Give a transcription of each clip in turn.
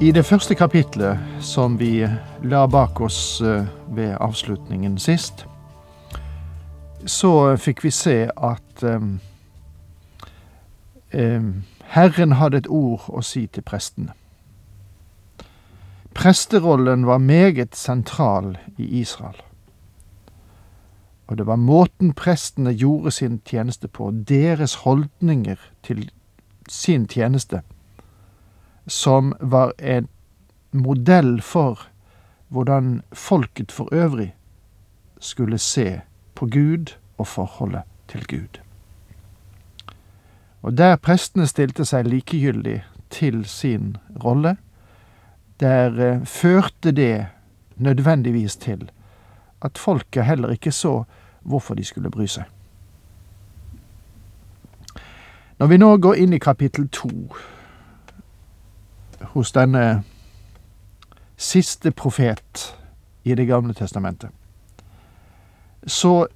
I det første kapitlet, som vi la bak oss eh, ved avslutningen sist, så fikk vi se at um, Herren hadde et ord å si til prestene. Presterollen var meget sentral i Israel. Og det var måten prestene gjorde sin tjeneste på, deres holdninger til sin tjeneste, som var en modell for hvordan folket for øvrig skulle se på Gud og forholdet til Gud. Og der prestene stilte seg likegyldig til sin rolle, der eh, førte det nødvendigvis til at folket heller ikke så hvorfor de skulle bry seg. Når vi nå går inn i kapittel to hos denne siste profet i Det gamle testamentet, så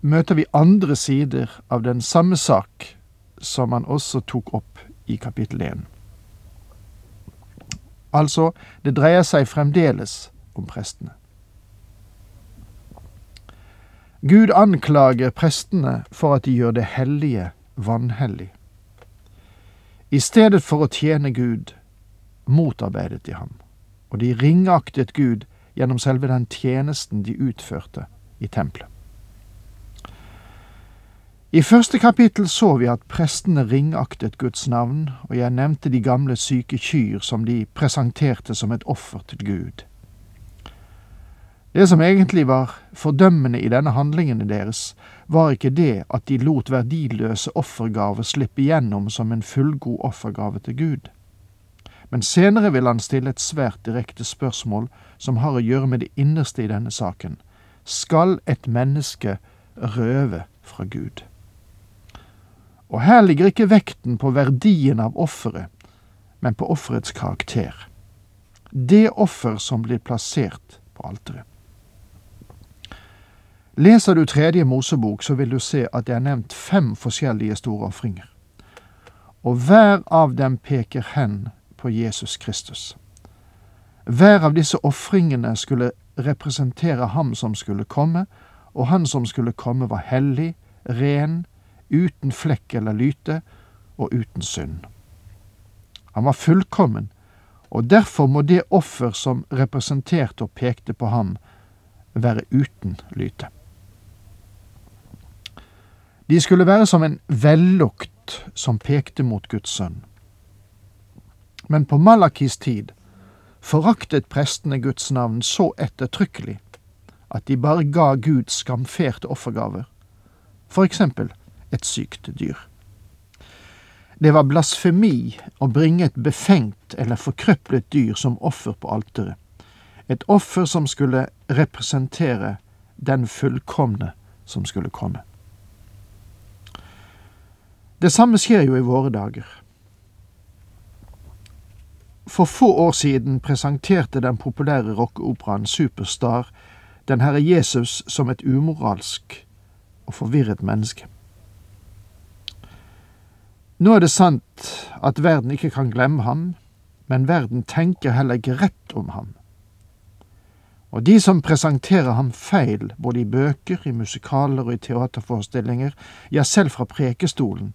møter vi andre sider av den samme sak som han også tok opp i kapittel 1. Altså, det dreier seg fremdeles om prestene. Gud anklager prestene for at de gjør det hellige vanhellig. I stedet for å tjene Gud motarbeidet de ham, og de ringaktet Gud gjennom selve den tjenesten de utførte i tempelet. I første kapittel så vi at prestene ringaktet Guds navn, og jeg nevnte de gamle syke kyr som de presenterte som et offer til Gud. Det som egentlig var fordømmende i denne handlingen deres, var ikke det at de lot verdiløse offergaver slippe igjennom som en fullgod offergave til Gud. Men senere vil han stille et svært direkte spørsmål som har å gjøre med det innerste i denne saken. Skal et menneske røve fra Gud? Og her ligger ikke vekten på verdien av offeret, men på offerets karakter. Det offer som blir plassert på alteret. Leser du tredje Mosebok, så vil du se at det er nevnt fem forskjellige store ofringer. Og hver av dem peker hen på Jesus Kristus. Hver av disse ofringene skulle representere ham som skulle komme, og han som skulle komme var hellig, ren, uten flekk eller lyte og uten synd. Han var fullkommen, og derfor må det offer som representerte og pekte på ham, være uten lyte. De skulle være som en vellukt som pekte mot Guds sønn. Men på Malakis tid foraktet prestene Guds navn så ettertrykkelig at de bare ga Gud skamferte offergaver, for eksempel et sykt dyr. Det var blasfemi å bringe et befengt eller forkrøplet dyr som offer på alteret, et offer som skulle representere den fullkomne som skulle komme. Det samme skjer jo i våre dager. For få år siden presenterte den populære rockeoperaen Superstar den Herre Jesus som et umoralsk og forvirret menneske. Nå er det sant at verden ikke kan glemme ham, men verden tenker heller ikke rett om ham. Og de som presenterer ham feil, både i bøker, i musikaler og i teaterforestillinger, ja, selv fra prekestolen,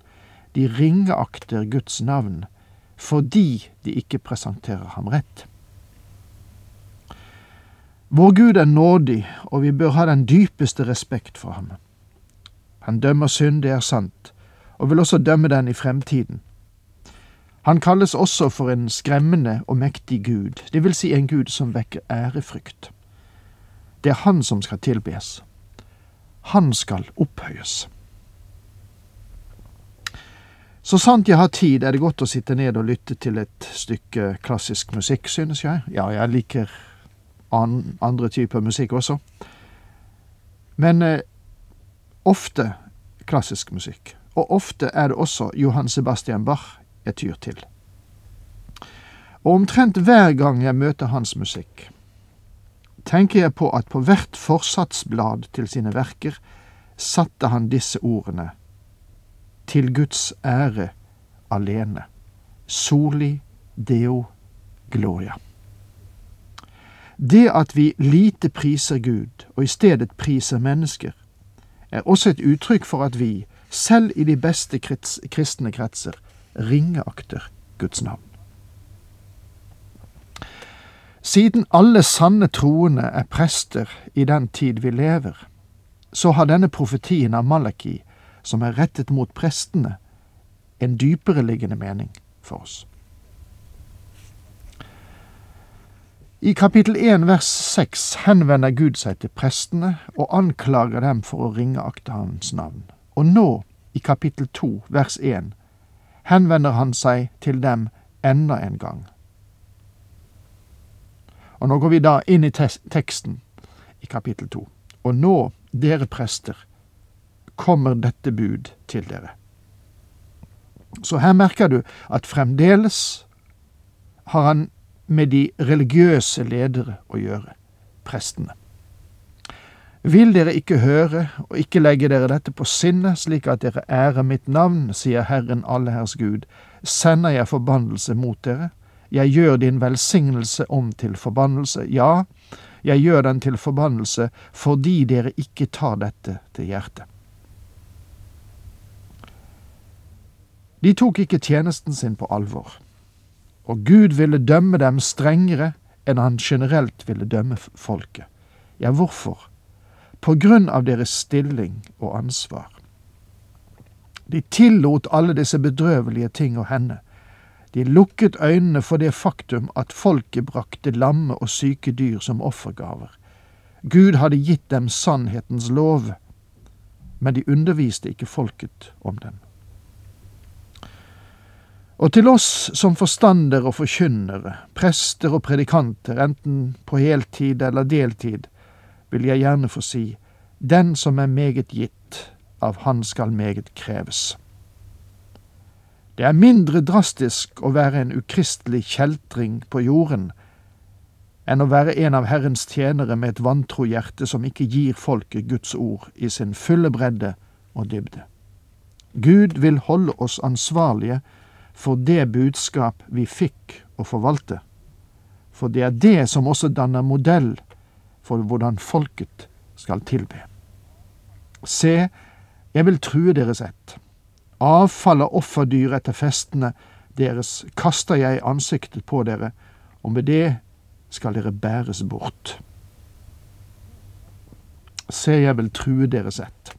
de ringeakter Guds navn fordi de ikke presenterer ham rett. Vår Gud er nådig, og vi bør ha den dypeste respekt for ham. Han dømmer synd, det er sant, og vil også dømme den i fremtiden. Han kalles også for en skremmende og mektig Gud, det vil si en Gud som vekker ærefrykt. Det er Han som skal tilbes. Han skal opphøyes. Så sant jeg har tid, er det godt å sitte ned og lytte til et stykke klassisk musikk, synes jeg. Ja, jeg liker an andre typer musikk også. Men eh, ofte klassisk musikk. Og ofte er det også Johan Sebastian Bach jeg tyr til. Og omtrent hver gang jeg møter hans musikk, tenker jeg på at på hvert forsatsblad til sine verker satte han disse ordene til Guds ære alene. Soli deo gloria. Det at vi lite priser Gud og i stedet priser mennesker, er også et uttrykk for at vi, selv i de beste kristne kretser, ringeakter Guds navn. Siden alle sanne troende er prester i den tid vi lever, så har denne profetien av Malaki, som er rettet mot prestene, en dypere liggende mening for oss. I kapittel 1 vers 6 henvender Gud seg til prestene og anklager dem for å ringeakte hans navn. Og nå, i kapittel 2 vers 1, henvender han seg til dem enda en gang. Og nå går vi da inn i teksten i kapittel 2. Og nå, dere prester, kommer dette bud til dere. Så her merker du at fremdeles har han med de religiøse ledere å gjøre, prestene. Vil dere ikke høre og ikke legge dere dette på sinnet, slik at dere ærer mitt navn, sier Herren Allherrs Gud, sender jeg forbannelse mot dere. Jeg gjør din velsignelse om til forbannelse. Ja, jeg gjør den til forbannelse fordi dere ikke tar dette til hjertet. De tok ikke tjenesten sin på alvor, og Gud ville dømme dem strengere enn han generelt ville dømme folket. Ja, hvorfor? På grunn av deres stilling og ansvar. De tillot alle disse bedrøvelige ting å hende. De lukket øynene for det faktum at folket brakte lamme og syke dyr som offergaver. Gud hadde gitt dem sannhetens lov, men de underviste ikke folket om den. Og til oss som forstander og forkynnere, prester og predikanter, enten på heltid eller deltid, vil jeg gjerne få si, den som er meget gitt, av han skal meget kreves. Det er mindre drastisk å være en ukristelig kjeltring på jorden enn å være en av Herrens tjenere med et vantro hjerte som ikke gir folket Guds ord i sin fulle bredde og dybde. Gud vil holde oss ansvarlige for det budskap vi fikk å forvalte. For det er det som også danner modell for hvordan folket skal tilbe. Se, jeg vil true deres ett. Avfall av offerdyr etter festene deres kaster jeg ansiktet på dere, og med det skal dere bæres bort. Se, jeg vil true deres ett.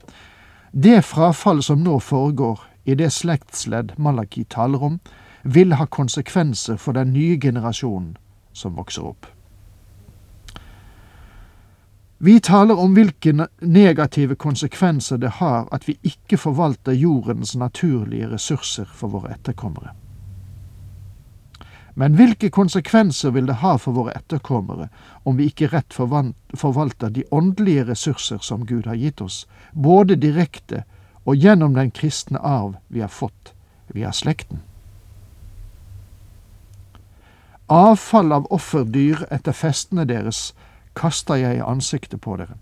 Det frafall som nå foregår i det slektsledd Malaki taler om, vil ha konsekvenser for den nye generasjonen som vokser opp. Vi taler om hvilke negative konsekvenser det har at vi ikke forvalter jordens naturlige ressurser for våre etterkommere. Men hvilke konsekvenser vil det ha for våre etterkommere om vi ikke rett forvalter de åndelige ressurser som Gud har gitt oss, både direkte og gjennom den kristne arv vi har fått via slekten. Avfall av offerdyr etter festene deres kaster jeg i ansiktet på dere.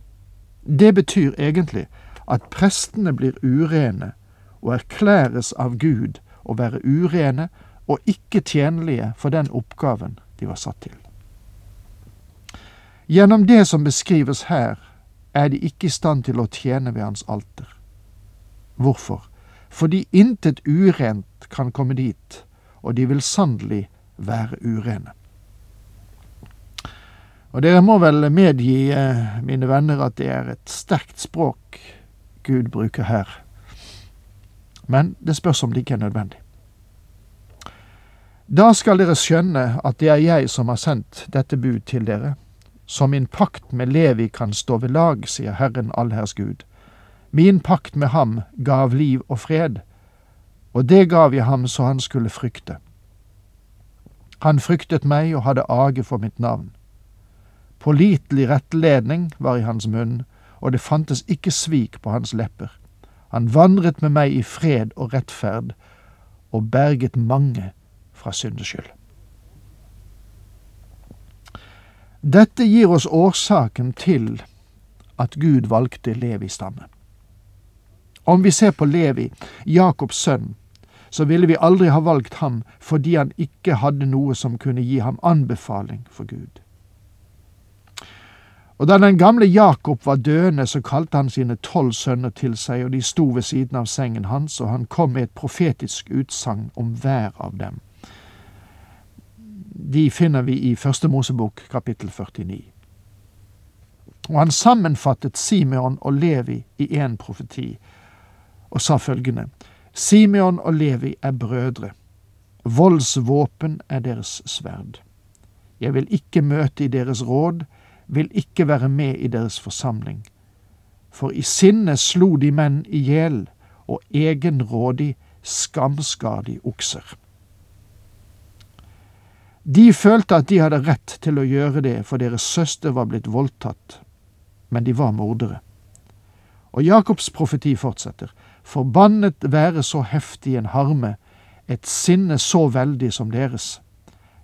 Det betyr egentlig at prestene blir urene og erklæres av Gud å være urene og ikke tjenlige for den oppgaven de var satt til. Gjennom det som beskrives her, er de ikke i stand til å tjene ved hans alter. Hvorfor? Fordi intet urent kan komme dit, og de vil sannelig være urene. Og dere må vel medgi, eh, mine venner, at det er et sterkt språk Gud bruker her. Men det spørs om det ikke er nødvendig. Da skal dere skjønne at det er jeg som har sendt dette bud til dere. Så min pakt med Levi kan stå ved lag, sier Herren allherrs Gud. Min pakt med ham gav liv og fred. og det gav jeg ham så han skulle frykte. Han fryktet meg og hadde age for mitt navn. Pålitelig rettledning var i hans munn, og det fantes ikke svik på hans lepper. Han vandret med meg i fred og rettferd, og berget mange fra syndeskyld. Dette gir oss årsaken til at Gud valgte Levis stamme. Om vi ser på Levi, Jakobs sønn, så ville vi aldri ha valgt ham fordi han ikke hadde noe som kunne gi ham anbefaling for Gud. Og da den gamle Jakob var døende, så kalte han sine tolv sønner til seg, og de sto ved siden av sengen hans, og han kom med et profetisk utsagn om hver av dem. De finner vi i Første Mosebok kapittel 49. Og han sammenfattet Simeon og Levi i én profeti, og sa følgende Simeon og Levi er brødre. Voldsvåpen er deres sverd. Jeg vil ikke møte i deres råd, vil ikke være med i deres forsamling. For i sinne slo de menn i hjel, og egenrådig skamskar de okser. De følte at de hadde rett til å gjøre det, for deres søster var blitt voldtatt, men de var mordere. Og Jakobs profeti fortsetter. Forbannet være så heftig en harme, et sinne så veldig som deres.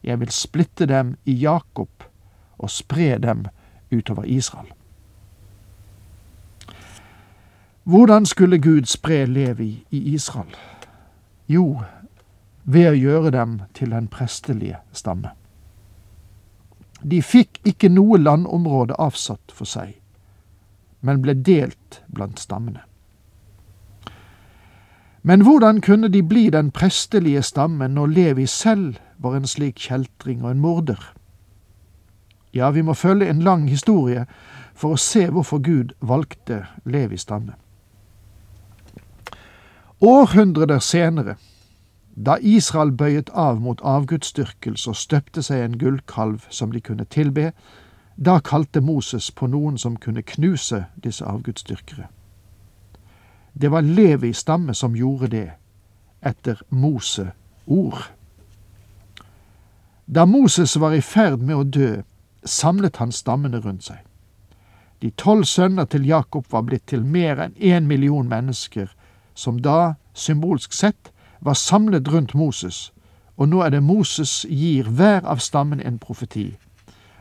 Jeg vil splitte dem i Jakob og spre dem utover Israel. Hvordan skulle Gud spre Levi i Israel? Jo, ved å gjøre dem til den prestelige stamme. De fikk ikke noe landområde avsatt for seg, men ble delt blant stammene. Men hvordan kunne de bli den prestelige stammen når Levi selv var en slik kjeltring og en morder? Ja, vi må følge en lang historie for å se hvorfor Gud valgte Levis stamme. Århundreder senere, da Israel bøyet av mot avgudsdyrkelse og støpte seg en gullkalv som de kunne tilbe, da kalte Moses på noen som kunne knuse disse avgudsdyrkere. Det var Levi stamme som gjorde det, etter Mose ord. Da Moses var i ferd med å dø, samlet han stammene rundt seg. De tolv sønner til Jakob var blitt til mer enn én million mennesker, som da, symbolsk sett, var samlet rundt Moses, og nå er det Moses gir hver av stammen en profeti.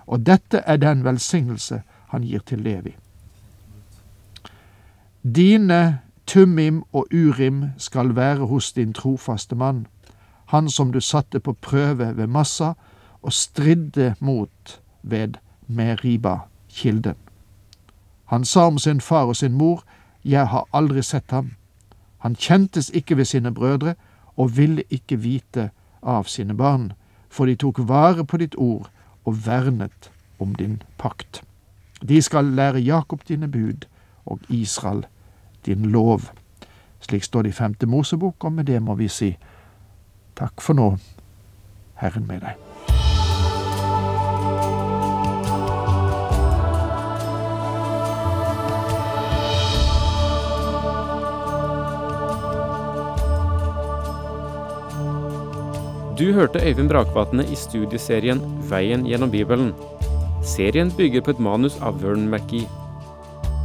Og dette er den velsignelse han gir til Levi. Dine Tumim og Urim skal være hos din trofaste mann, han som du satte på prøve ved Massa og stridde mot ved Meriba-kilden. Han sa om sin far og sin mor, Jeg har aldri sett ham. Han kjentes ikke ved sine brødre og ville ikke vite av sine barn, for de tok vare på ditt ord og vernet om din pakt. De skal lære Jakob dine bud og Israel din lov. Slik står det i femte Mosebok, og med det må vi si takk for nå, Herren med deg. Du hørte Øyvind Brakvatne i studieserien Veien gjennom Bibelen. Serien bygger på et manus av Vern McGee.